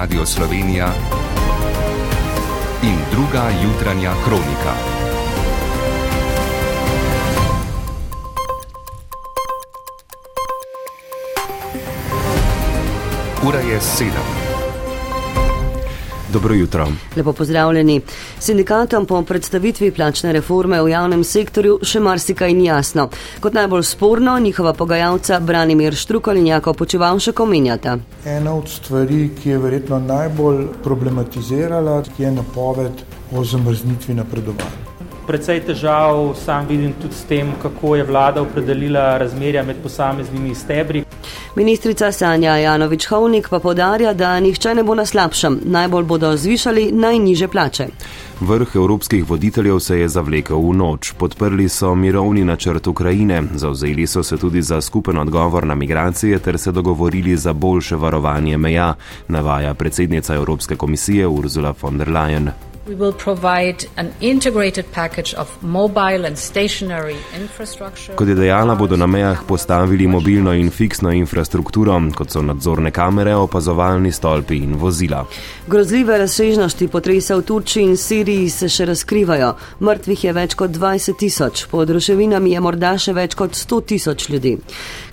Radio Slovenija in druga jutranja kronika. Ura je sedem. Dobro jutro. Lepo pozdravljeni. Sindikatom po predstavitvi plačne reforme v javnem sektorju še marsikaj ni jasno. Kot najbolj sporno njihova pogajalca Branimir Štrukal in Jako počeval še komenjata. Ena od stvari, ki je verjetno najbolj problematizirala, je napoved o zamrznitvi napredovanja. Predvsej težav sam vidim tudi s tem, kako je vlada opredelila razmerja med posameznimi stebri. Ministrica Sanja Janovič-Hovnik pa podarja, da nihče ne bo na slabšem, najbolj bodo zvišali najniže plače. Vrh evropskih voditeljev se je zavlekel v noč. Podprli so mirovni načrt Ukrajine, zauzeli so se tudi za skupen odgovor na migracije ter se dogovorili za boljše varovanje meja, navaja predsednica Evropske komisije Ursula von der Leyen. We will provide an integrated package of mobile and stationary infrastructure. Kot je dejala, bodo na mejah postavili mobilno in fiksno infrastrukturo, kot so nadzorne kamere, opazovalni stolpi in vozila. Grozljive razsežnosti potresa v Turčiji in Siriji se še razkrivajo. Mrtvih je več kot 20 tisoč, pod ruševinami je morda še več kot 100 tisoč ljudi.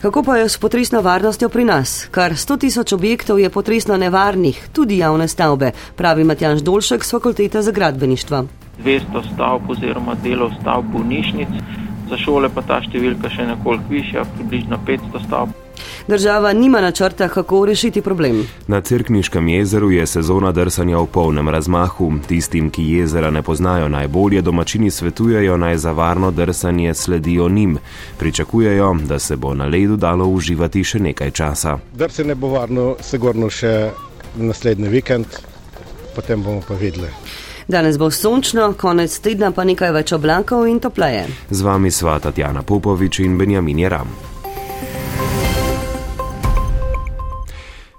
Kako pa je s potresno varnostjo pri nas? Kar 100 tisoč objektov je potresno nevarnih, tudi javne stavbe, pravi Matjaš Dolšek z fakultete za gradbeništvo. 200 stavb oziroma delov stavb bolnišnic, za šole pa ta številka še nekoliko višja, približno 500 stavb. Država nima načrta, kako rešiti problem. Na Cerkniškem jezeru je sezona drsanja v polnem razmahu. Tistim, ki jezera ne poznajo najbolje, domačini svetujejo naj za varno drsanje sledijo njim. Pričakujejo, da se bo na ledu dalo uživati še nekaj časa. Drsanje bo varno, sigurno še naslednji vikend potem bomo pa videli. Danes bo sončno, konec tedna pa nekaj več oblakov in topleje. Z vami sva Tatjana Popovič in Benjamin Jeram.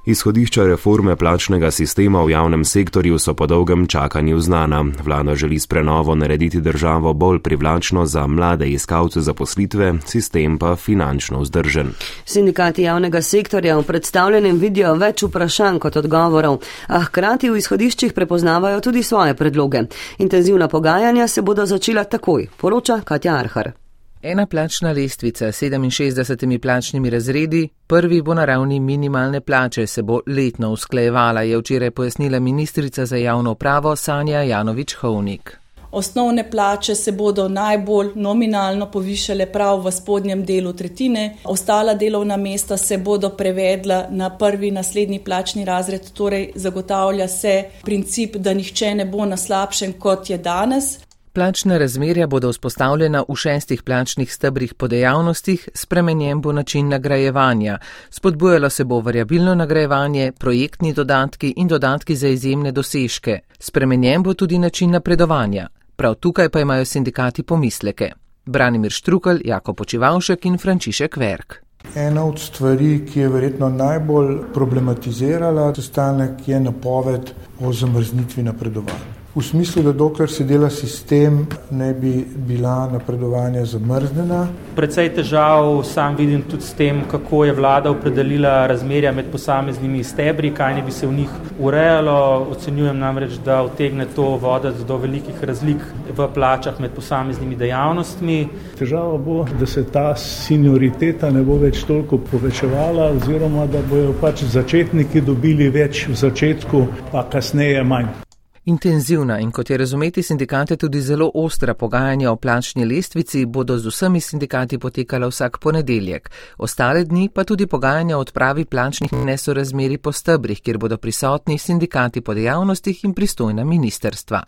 Izhodišča reforme plačnega sistema v javnem sektorju so po dolgem čakanju znana. Vlada želi s prenovo narediti državo bolj privlačno za mlade iskalce zaposlitve, sistem pa finančno vzdržen. Sindikati javnega sektorja v predstavljenem vidijo več vprašanj kot odgovorov, a hkrati v izhodiščih prepoznavajo tudi svoje predloge. Intenzivna pogajanja se bodo začela takoj, poroča Katja Arhar. Ena plačna lestvica s 67 plačnimi razredi, prvi bo na ravni minimalne plače, se bo letno usklajevala, je včeraj pojasnila ministrica za javno pravo Sanja Janovič-Hovnik. Osnovne plače se bodo najbolj nominalno povišale prav v spodnjem delu tretjine, ostala delovna mesta se bodo prevedla na prvi naslednji plačni razred, torej zagotavlja se princip, da nihče ne bo na slabšem kot je danes. Plačna razmerja bodo vzpostavljena v šestih plačnih stebrih po dejavnostih, spremenjen bo način nagrajevanja. Spodbujalo se bo variabilno nagrajevanje, projektni dodatki in dodatki za izjemne dosežke. Spremenjen bo tudi način napredovanja. Prav tukaj pa imajo sindikati pomisleke. Branimir Štrukal, Jako Počivalšek in Frančišek Verk. Ena od stvari, ki je verjetno najbolj problematizirala sestanek, je napoved o zamrznitvi napredovanja. V smislu, da dokler se dela sistem, ne bi bila napredovanja zamrznjena. Predvsej težav sam vidim tudi s tem, kako je vlada opredelila razmerja med posameznimi stebri, kaj ne bi se v njih urejalo. Ocenjujem namreč, da utegne to voditi do velikih razlik v plačah med posameznimi dejavnostmi. Težava bo, da se ta senioriteta ne bo več toliko povečevala, oziroma da bojo pač začetniki dobili več v začetku, pa kasneje manj. Intenzivna in kot je razumeti sindikate tudi zelo ostra pogajanja o plačni lestvici bodo z vsemi sindikati potekala vsak ponedeljek. Ostale dni pa tudi pogajanja o odpravi plačnih nesorazmeri po stebrih, kjer bodo prisotni sindikati po dejavnostih in pristojna ministerstva.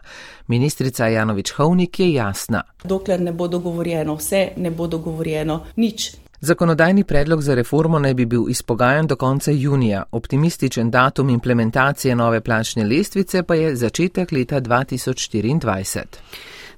Ministrica Janovič Hovnik je jasna. Dokler ne bo dogovorjeno vse, ne bo dogovorjeno nič. Zakonodajni predlog za reformo naj bi bil izpogajan do konca junija. Optimističen datum implementacije nove plačne lestvice pa je začetek leta 2024.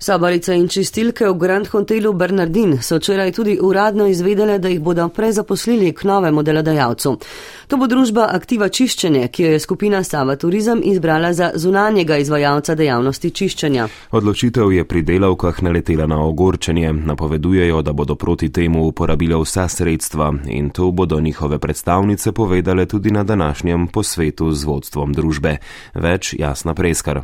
Sabarice in čistilke v Grand Hotelu Bernardin so včeraj tudi uradno izvedele, da jih bodo prezaposlili k novemu delodajalcu. To bo družba Aktiva čiščenje, ki jo je skupina Sava Turizem izbrala za zunanjega izvajalca dejavnosti čiščenja. Odločitev je pri delavkah naletela na ogorčenje. Napovedujejo, da bodo proti temu uporabile vsa sredstva in to bodo njihove predstavnice povedale tudi na današnjem posvetu z vodstvom družbe. Več jasna preskar.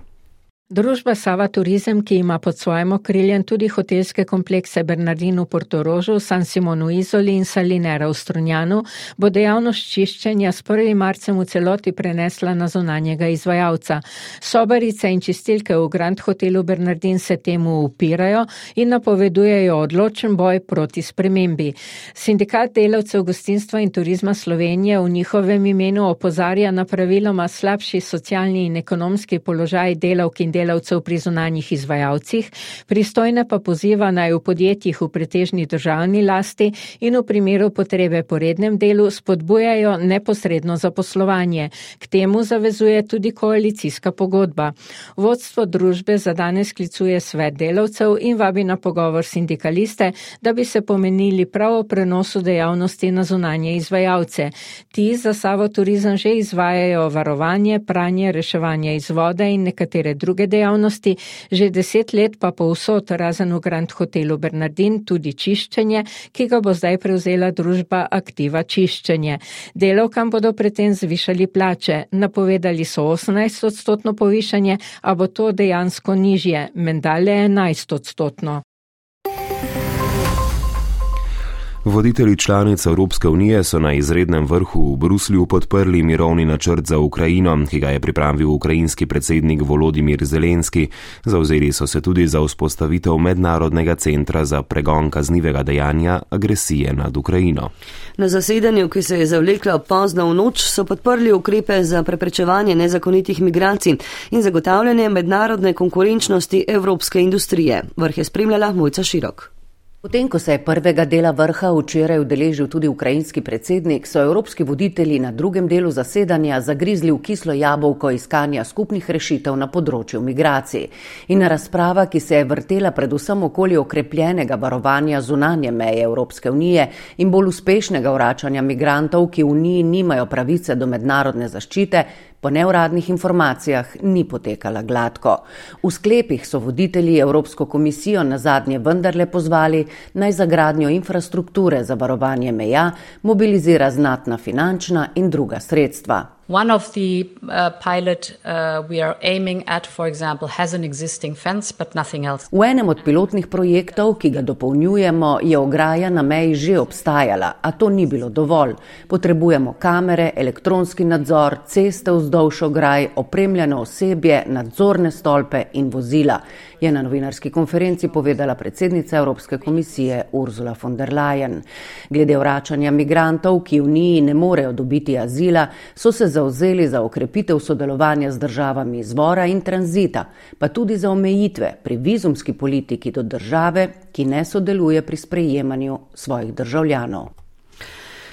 Družba Sava Turizem, ki ima pod svojim okriljem tudi hotelske komplekse Bernardino v Portorožu, San Simonu Izoli in Salinera v Strunjanu, bo dejavnost čiščenja s 1. marcem v celoti prenesla na zunanjega izvajalca. Sobarice in čistilke v Grand Hotelu Bernardin se temu upirajo in napovedujejo odločen boj proti spremembi. Sindikat delavcev gostinstva in turizma Slovenije v njihovem imenu opozarja na praviloma slabši socialni in ekonomski položaj delavk in delavcev delavcev pri zunanjih izvajalcih, pristojne pa poziva naj v podjetjih v pretežni državni lasti in v primeru potrebe po rednem delu spodbujajo neposredno zaposlovanje. K temu zavezuje tudi koalicijska pogodba. Vodstvo družbe za danes klicuje svet delavcev in vabi na pogovor sindikaliste, da bi se pomenili prav o prenosu dejavnosti na zunanje izvajalce. Ti za Savo turizem že izvajajo varovanje, pranje, reševanje iz vode in nekatere druge dejavnosti, že deset let pa povsod razen v Grand Hotelu Bernardin tudi čiščenje, ki ga bo zdaj prevzela družba Aktiva čiščenje. Delovkam bodo predtem zvišali plače, napovedali so 18 odstotno povišanje, a bo to dejansko nižje, mendale 11 odstotno. Voditelji članic Evropske unije so na izrednem vrhu v Bruslju podprli mirovni načrt za Ukrajino, ki ga je pripravil ukrajinski predsednik Volodimir Zelenski. Zauzeli so se tudi za vzpostavitev mednarodnega centra za pregon kaznivega dejanja agresije nad Ukrajino. Na zasedanju, ki se je zavleklo pozno v noč, so podprli ukrepe za preprečevanje nezakonitih migracij in zagotavljanje mednarodne konkurenčnosti evropske industrije. Vrh je spremljala Mojca Širok. Potem, ko se je prvega dela vrha včeraj udeležil tudi ukrajinski predsednik, so evropski voditelji na drugem delu zasedanja zagrizli v kislo jabolko iskanja skupnih rešitev na področju migracij. In razprava, ki se je vrtela predvsem okoli okrepljenega varovanja zunanje meje Evropske unije in bolj uspešnega vračanja migrantov, ki v Uniji nimajo pravice do mednarodne zaščite, po neuradnih informacijah ni potekala gladko. V sklepih so voditelji Evropsko komisijo na zadnje vendarle pozvali naj za gradnjo infrastrukture za varovanje meja mobilizira znatna finančna in druga sredstva. One of the uh, pilot uh, we are aiming at, for example, has an existing fence, but nothing else. V enem od pilotnih projektov, ki ga dopolnjujemo, je ograja na meji že obstajala, a to ni bilo dovolj. Potrebujemo kamere, elektronski nadzor, ceste vzdolž ograj, opremljeno osebje, nadzorne stolpe in vozila, je na novinarski konferenci povedala predsednica Evropske komisije Ursula von der Leyen. Glede vračanja migrantov, ki v Uniji ne morejo dobiti azila, so se zauzeli za okrepitev sodelovanja z državami izvora in tranzita, pa tudi za omejitve pri vizumski politiki do države, ki ne sodeluje pri sprejemanju svojih državljanov.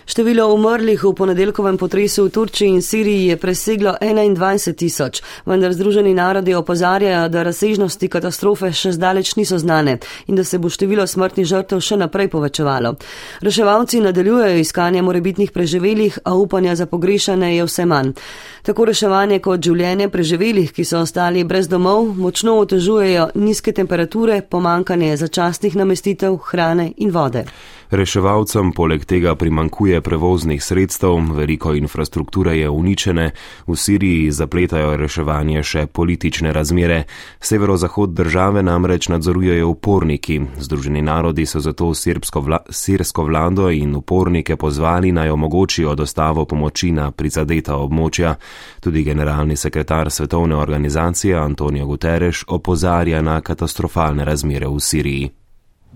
Število umrlih v ponedeljkovem potresu v Turčiji in Siriji je preseglo 21 tisoč, vendar Združeni narodi opozarjajo, da razsežnosti katastrofe še zdaleč niso znane in da se bo število smrtnih žrtev še naprej povečevalo. Reševalci nadaljujejo iskanje morebitnih preživelih, a upanja za pogrešane je vse manj. Tako reševanje kot življenje preživelih, ki so ostali brez domov, močno otežujejo nizke temperature, pomankanje začasnih namestitev, hrane in vode. Reševalcem poleg tega primankuje prevoznih sredstev, veliko infrastrukture je uničene, v Siriji zapletajo reševanje še politične razmere. Severozahod države namreč nadzorujejo uporniki. Združeni narodi so zato vla, sirsko vlado in upornike pozvali naj omogočijo dostavo pomoči na prizadeta območja. Tudi generalni sekretar svetovne organizacije Antonijo Guterres opozarja na katastrofalne razmere v Siriji.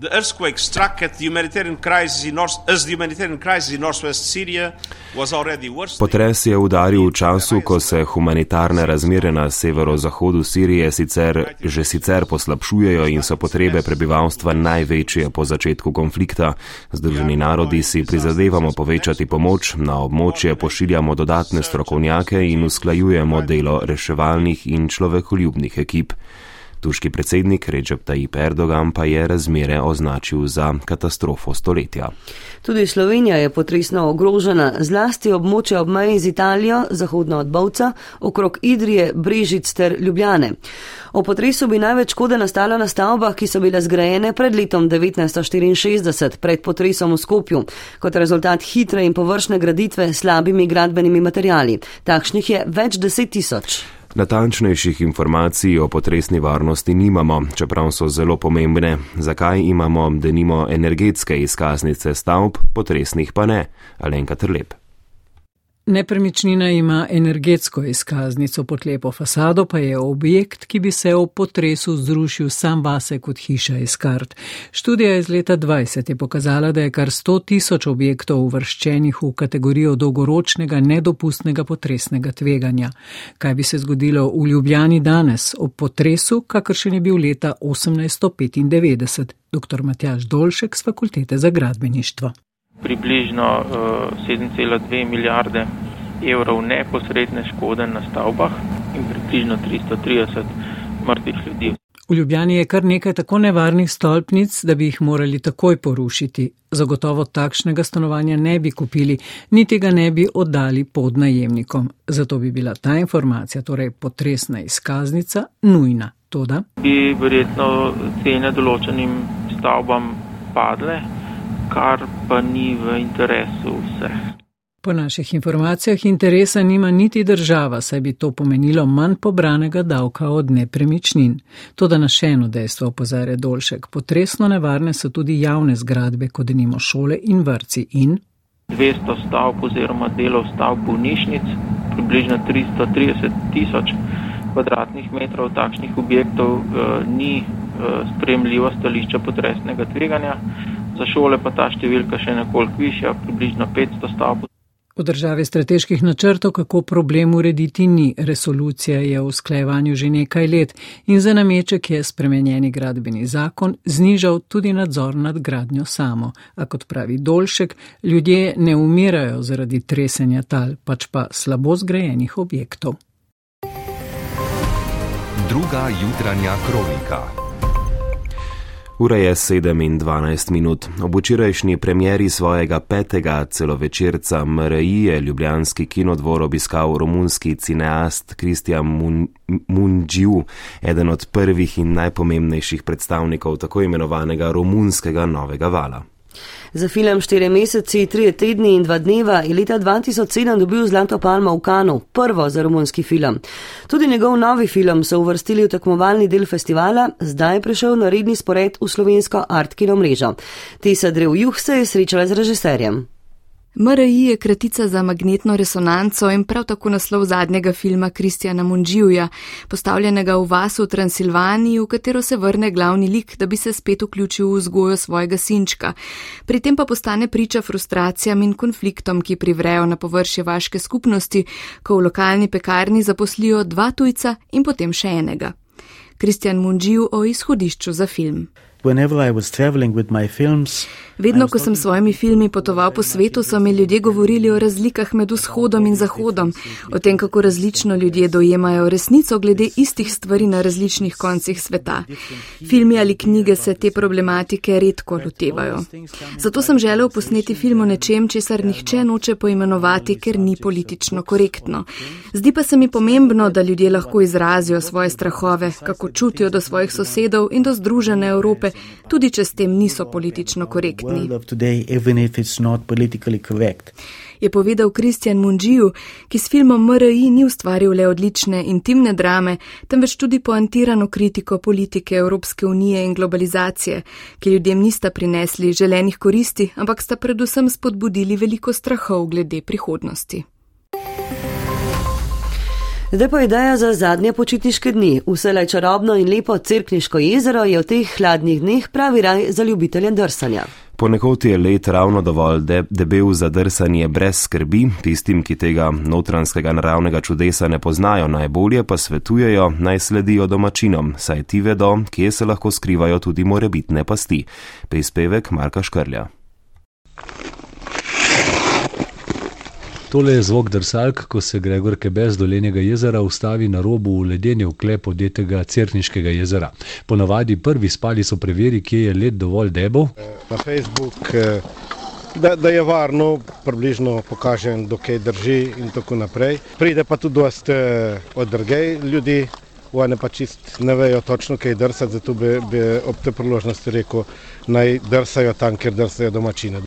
The earthquake struck at the humanitarian crisis in North, as the humanitarian crisis in northwest Syria was already worse. Potres je udaril v času, ko se humanitarne razmere na severozahodu Sirije sicer že sicer poslabšujejo in so potrebe prebivalstva največje po začetku konflikta. Združeni narodi si prizadevamo povečati pomoč, na območje pošiljamo dodatne strokovnjake in usklajujemo delo reševalnih in človekoljubnih ekip. Turški predsednik Recep Tayyip Erdogan pa je razmere označil za katastrofo stoletja. Tudi Slovenija je potresno ogrožena, zlasti območje ob meji z Italijo, zahodno od Bovca, okrog Idrije, Brežic ter Ljubljane. O potresu bi največ škode nastalo na stavbah, ki so bile zgrajene pred letom 1964, pred potresom v Skopju, kot rezultat hitre in površne graditve s slabimi gradbenimi materijali. Takšnih je več deset tisoč. Natančnejših informacij o potresni varnosti nimamo, čeprav so zelo pomembne. Zakaj imamo, da nimo energetske izkaznice stavb, potresnih pa ne? Alenka Trlep. Nepremičnina ima energetsko izkaznico pod lepo fasado, pa je objekt, ki bi se ob potresu zrušil sam vase kot hiša iz kart. Študija iz leta 20 je pokazala, da je kar 100 tisoč objektov uvrščenih v kategorijo dolgoročnega nedopustnega potresnega tveganja. Kaj bi se zgodilo v Ljubljani danes ob potresu, kakršen je bil leta 1895? Dr. Matjaš Dolšek z Fakultete za gradbeništvo približno 7,2 milijarde evrov neposredne škode na stavbah in približno 330 mrtvih ljudi. V Ljubljani je kar nekaj tako nevarnih stolpnic, da bi jih morali takoj porušiti. Zagotovo takšnega stanovanja ne bi kupili, niti ga ne bi oddali pod najemnikom. Zato bi bila ta informacija, torej potresna izkaznica, nujna. Toda? Bi verjetno cene določenim stavbam padle, kar pa ni v interesu vseh. Po naših informacijah interesa nima niti država, saj bi to pomenilo manj pobranega davka od nepremičnin. To, da na še eno dejstvo opozarja Dolšek, potresno nevarne so tudi javne zgradbe, kot denimo šole in vrci in 200 stavb oziroma delov stavb bolnišnic, približno 330 tisoč kvadratnih metrov takšnih objektov eh, ni eh, spremljivo stališča potresnega tveganja za šole pa ta številka še nekoliko višja, približno 500 stavb. V državi strateških načrtov, kako problem urediti, ni. Resolucija je v sklejevanju že nekaj let in za nameček je spremenjeni gradbeni zakon znižal tudi nadzor nad gradnjo samo. A kot pravi Dolšek, ljudje ne umirajo zaradi tresenja tal, pač pa slabo zgrajenih objektov. Druga jutranja kronika. Ura je 7 in 12 minut. Ob včerajšnji premjeri svojega petega celovečerca MRI je ljubljanski kinodvor obiskal romunski cineast Kristjan Munđiu, eden od prvih in najpomembnejših predstavnikov tako imenovanega romunskega novega vala. Za film 4 meseci, 3 tedni in 2 dneva je leta 2007 dobil Zlato palmo v Kanu, prvo za romunski film. Tudi njegov novi film so uvrstili v tekmovalni del festivala, zdaj je prišel na redni spored v slovensko art kino mrežo. Tisa Drev Juh se je srečala z režiserjem. MRI je kratica za magnetno resonanco in prav tako naslov zadnjega filma Kristjana Munđivja, postavljenega v vasu v Transilvaniji, v katero se vrne glavni lik, da bi se spet vključil v vzgojo svojega sinčka. Pri tem pa postane priča frustracijam in konfliktom, ki privrejo na površje vaške skupnosti, ko v lokalni pekarni zaposlijo dva tujca in potem še enega. Kristjan Munđiv o izhodišču za film. Vedno, ko sem s svojimi filmi potoval po svetu, so mi ljudje govorili o razlikah med vzhodom in zahodom, o tem, kako različno ljudje dojemajo resnico glede istih stvari na različnih koncih sveta. Filmi ali knjige se te problematike redko lotevajo. Zato sem želel posneti film o nečem, česar nihče noče poimenovati, ker ni politično korektno. Zdi pa se mi pomembno, da ljudje lahko izrazijo svoje strahove, kako čutijo do svojih sosedov in do združene Evrope tudi če s tem niso politično korektni. Je povedal Kristjan Munđiju, ki s filmom MRI ni ustvaril le odlične intimne drame, temveč tudi poantirano kritiko politike Evropske unije in globalizacije, ki ljudem nista prinesli želenih koristi, ampak sta predvsem spodbudili veliko strahov glede prihodnosti. Zdaj pa ideja za zadnje počitniške dni. Vselej čarobno in lepo crkniško jezero je v teh hladnih dneh pravi raj za ljubitelje drsanja. Ponekod je let ravno dovolj de debel za drsanje brez skrbi, tistim, ki tega notranskega naravnega čudesa ne poznajo najbolje, pa svetujejo naj sledijo domačinom, saj ti vedo, kje se lahko skrivajo tudi morebitne pasti. Prispevek Marka Škrlja. Tole je zvok drsalk, ko se Gregor Kebez dolenjega jezera ustavi na robu ledenja vklep odetega Cerniškega jezera. Ponavadi prvi spali so preveri, kje je led dovolj debel. Na Facebook, eh, da, da je varno, približno pokažem, dokaj drži in tako naprej. Pride pa tudi dosti eh, odrgej ljudi. One pa čist ne vejo točno, kaj drsati, zato bi, bi ob te priložnosti rekel, naj drsajo tam, kjer drsajo domačine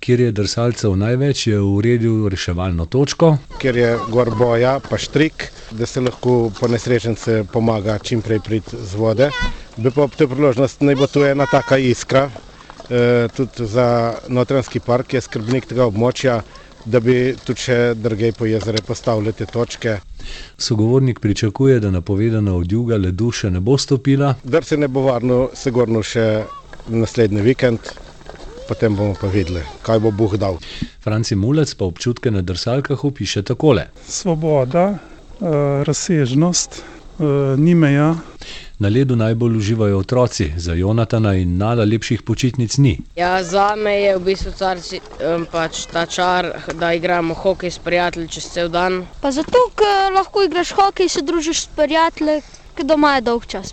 kjer je drsalcev največ, je uredil reševalno točko. Ker je gor boja, pa štrik, da se lahko po nesrečence pomaga čim prej priti z vode. Bi pa ob tej priložnosti naj bo tu ena taka iskra, eh, tudi za notranski park je skrbnik tega območja, da bi tudi še drugej po jezere postavili te točke. Sogovornik pričakuje, da napovedana od juga ledu še ne bo stopila. Drse ne bo varno, se gorno še naslednji vikend potem bomo pa videli, kaj bo Bog dal. Franci Mulec pa občutke na drsalkah opiše takole: Svoboda, eh, razsežnost, eh, ni meja. Na ledu najbolj uživajo otroci, za Jonatana in nada lepših počitnic ni. Ja, za me je v bistvu carci, pač ta čar, da igramo hokej s prijatelji čez cel dan. Pa zato, ker lahko igraš hokej, se družiš s prijatelji, ker doma je dolg čas.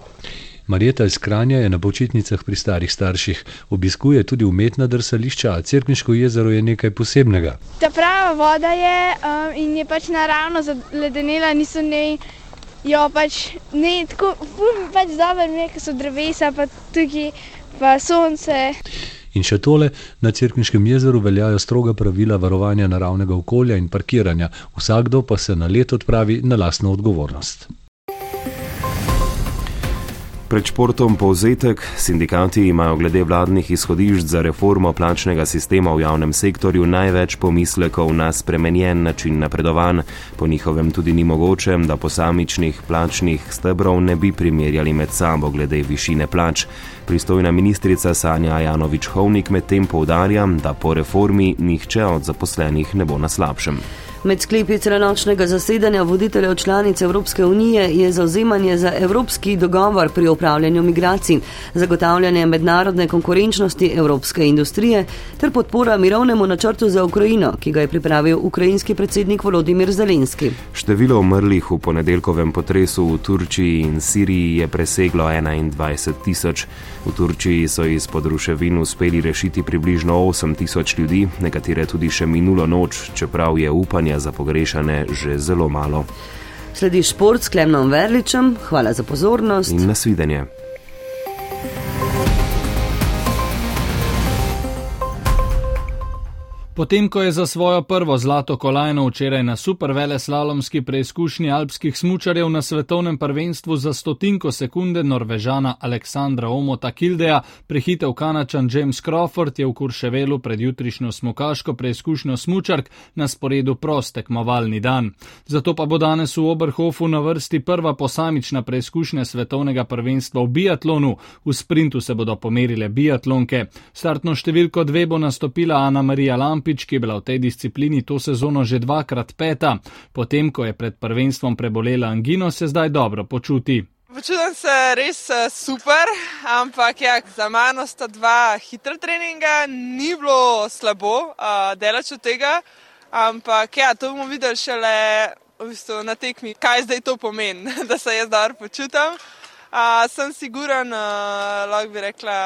Marjeta iz Kranja je na počitnicah pri starih starših, obiskuje tudi umetna drsališča, a Cerkniško jezero je nekaj posebnega. Ta prava voda je um, in je pač naravno zaledenela, niso ne. Jo, pač ne tako, pač dobro, nekaj so drevesa, pa tudi pa sonce. In še tole, na Cerkniškem jezeru veljajo stroga pravila varovanja naravnega okolja in parkiranja, vsakdo pa se na let odpravi na lastno odgovornost. Pred športom povzetek, sindikati imajo glede vladnih izhodišč za reformo plačnega sistema v javnem sektorju največ pomislekov na spremenjen način napredovanj. Po njihovem tudi ni mogoče, da posamičnih plačnih stebrov ne bi primerjali med sabo glede višine plač. Pristojna ministrica Sanja Janovič-Hovnik medtem poudarja, da po reformi nihče od zaposlenih ne bo na slabšem. Med sklepi celenočnega zasedanja voditeljev članic Evropske unije je zauzemanje za evropski dogovor pri upravljanju migracij, zagotavljanje mednarodne konkurenčnosti evropske industrije ter podpora mirovnemu načrtu za Ukrajino, ki ga je pripravil ukrajinski predsednik Volodimir Zelenski. Število umrlih v ponedeljkovem potresu v Turčiji in Siriji je preseglo 21 tisoč. V Turčiji so iz podruševin uspeli rešiti približno 8 tisoč ljudi, nekatere tudi še minulo noč, čeprav je upanje za pogrešane že zelo malo. Sledi šport s Klemnom Verličem, hvala za pozornost in nasvidenje. Potem, ko je za svojo prvo zlato kolajno včeraj na supervele slalomski preizkušnji alpskih smučarjev na svetovnem prvenstvu za stotinko sekunde Norvežana Aleksandra Omota Kildeja prehitev kanačan James Crawford, je v Kurševelu pred jutrišnjo smukaško preizkušnjo smučark na sporedu prost tekmovalni dan. Zato pa bo danes v Oberhofu na vrsti prva posamična preizkušnja svetovnega prvenstva v biatlonu. V sprintu se bodo pomerile biatlonke. Startno številko dve bo nastopila Ana Marija Lamp. Lampič, ki je bila v tej disciplini to sezono že dvakrat peta, potem ko je pred prvenstvom prebolela angino, se zdaj dobro počuti. Počutim se res eh, super, ampak ja, za mano sta dva hitra treninga, ni bilo slabo, uh, delač od tega, ampak ja, to bomo videli šele v bistvu, na tekmi, kaj zdaj to pomeni, da se jaz dobro počutim. Uh, sem siguran, uh, lahko bi rekla,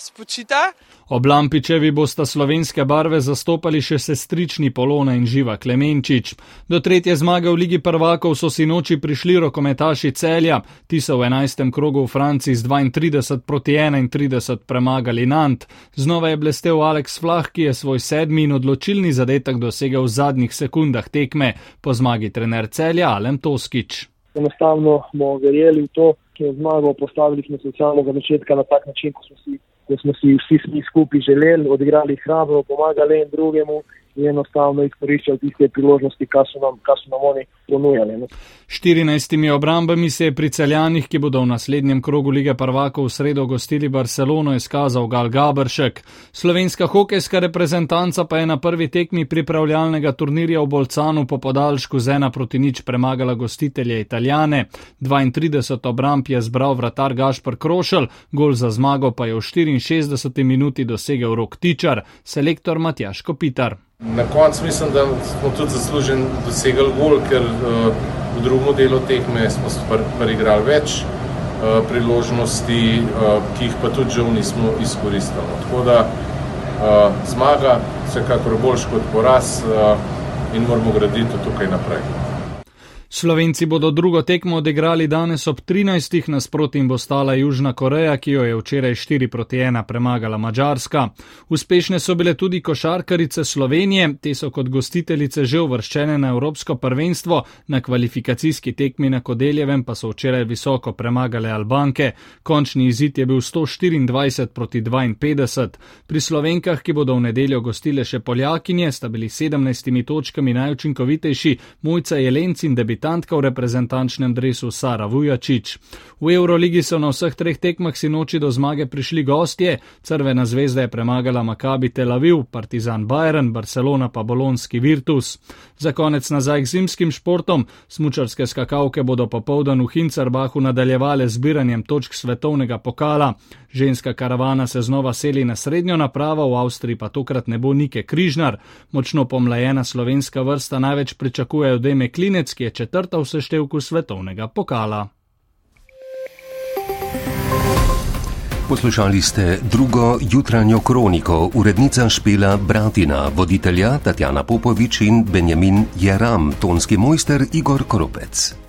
spočita. Ob Lampičevi bosta slovenske barve zastopali še sestrični Polona in Živa Klemenčič. Do tretje zmage v Ligi prvakov so si noči prišli rokometaši celja, ti so v enajstem krogu v Franciji z 32 proti 31 premagali Nant. Znova je blestev Alex Flah, ki je svoj sedmi in odločilni zadetek dosegel v zadnjih sekundah tekme, po zmagi trener celja Alem Toskič. Enostavno smo verjeli v to, ki je zmago postavili na socialnega začetka na tak način, kot smo si ko smo si vsi skupaj želeli, odigrali hrabro, pomagali en drugemu in enostavno izkoriščali tiste priložnosti, kar so nam, kar so nam oni ponujali. Ne. 14 obrambami se je pri celjanih, ki bodo v naslednjem krogu lige prvakov v sredo gostili Barcelono, izkazal Gal Gabršek. Slovenska hokejska reprezentanca pa je na prvi tekmi pripravljalnega turnirja v Bolcanu po podaljšku z ena proti nič premagala gostitelje Italijane. 32 obramb je zbral vratar Gašpr Krošel, gol za zmago pa je v 64 minuti dosegel rok Tičar, selektor Matjaš Kopitar. Na koncu mislim, da smo tudi zaslužen dosegli gol, ker uh, v drugem delu tekme smo preigrali več uh, priložnosti, uh, ki jih pa tudi žal nismo izkoristili. Tako da uh, zmaga, vsekakor boljš kot poraz uh, in moramo graditi tukaj naprej. Slovenci bodo drugo tekmo odigrali danes ob 13. nasproti in bo stala Južna Koreja, ki jo je včeraj 4 proti 1 premagala Mačarska. Uspešne so bile tudi košarkarice Slovenije, te so kot gostiteljice že uvrščene na Evropsko prvenstvo, na kvalifikacijski tekmi na Kodeljevem pa so včeraj visoko premagale Albanke. Končni izid je bil 124 proti 52. Pri Slovenkah, ki bodo v nedeljo gostile še Poljakinje, sta bili 17 točkami najučinkovitejši Mojca Jelenc in debitantka debitantka v reprezentančnem dresu Sara Vujačič. V Euroligi so na vseh treh tekmah si noči do zmage prišli gostje, Crvena zvezda je premagala Makabi Tel Aviv, Partizan Bayern, Barcelona pa Bolonski Virtus. Za konec nazaj k zimskim športom, smučarske skakavke bodo popovdan v Hincarbahu nadaljevale zbiranjem točk svetovnega pokala. Ženska karavana se znova seli na srednjo napravo, v Avstriji pa tokrat ne bo Nike Križnar. Močno pomlajena slovenska vrsta največ pričakujejo Deme Klinec, ki je četrta v seštevku svetovnega pokala. Poslušali ste drugo jutranjo kroniko, urednica Špela Bratina, voditelja Tatjana Popovič in Benjamin Jeram, tonski mojster Igor Kropec.